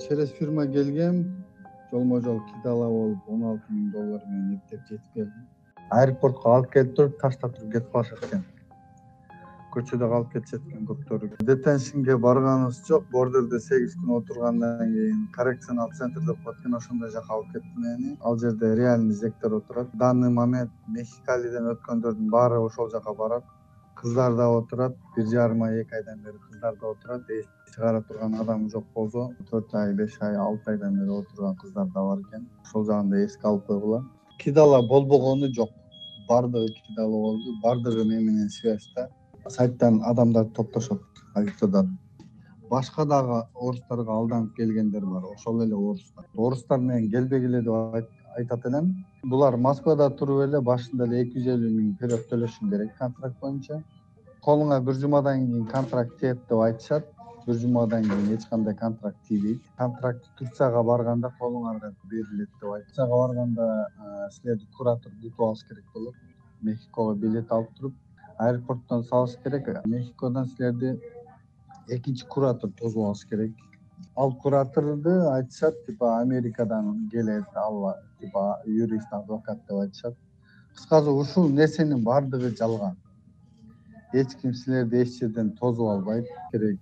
через фирма келгем жолмо жол кидала болуп он алты миң доллар менен эптеп жетип келдим. Аэропортко алып келип туруп таштап туруп кетип калышат экен. Көчөдө калып кетишет экен көптөрү. Детеншнге барганыбыз жок. Бордерде сегиз күн отургандан кийин коррекционал центр деп коет экен. Ошондой жака алып кетти мени ал жерде реальный зектер отурат. Данный момент мехикалиден өткөндөрдүн баары ошол жака барат кыздар да отурат бир жарым ай эки айдан бери кыздар да отурат. Чыгара турган адам жок болсо төрт ай беш ай алты айдан бери отурган кыздар да бар экен. Ошол жагын да эске алып койгула. Кидала болбогону жок. Баардыгы кидала болду. Баардыгы мен менен связьта сайттан адамдар топтошот авитодан башка дагы орустарга алданып келгендер бар. Ошол эле орустар. Орустар менен келбегиле деп айтат элем. Булар москвада туруп эле башында эле эки жүз элүү миң вперед төлөшүң керек контракт боюнча. Колуңа бир жумадан кийин контракт тиет деп айтышат. Бир жумадан кийин эч кандай контракт тийбейт. Контракт турцияга барганда колуңарга берилет деп айтышат турцияга барганда силерди куратор күтүп алыш керек болот. Мехикого билет алып туруп аэропорттон салыш керек. Мехикодон силерди экинчи куратор тосуп алыш керек ал кураторду айтышат типа америкадан келет ал типа юрист адвокат деп айтышат. Кыскасы ушул нерсенин баардыгы жалган. Эч ким силерди эч жерден тосуп албайт керек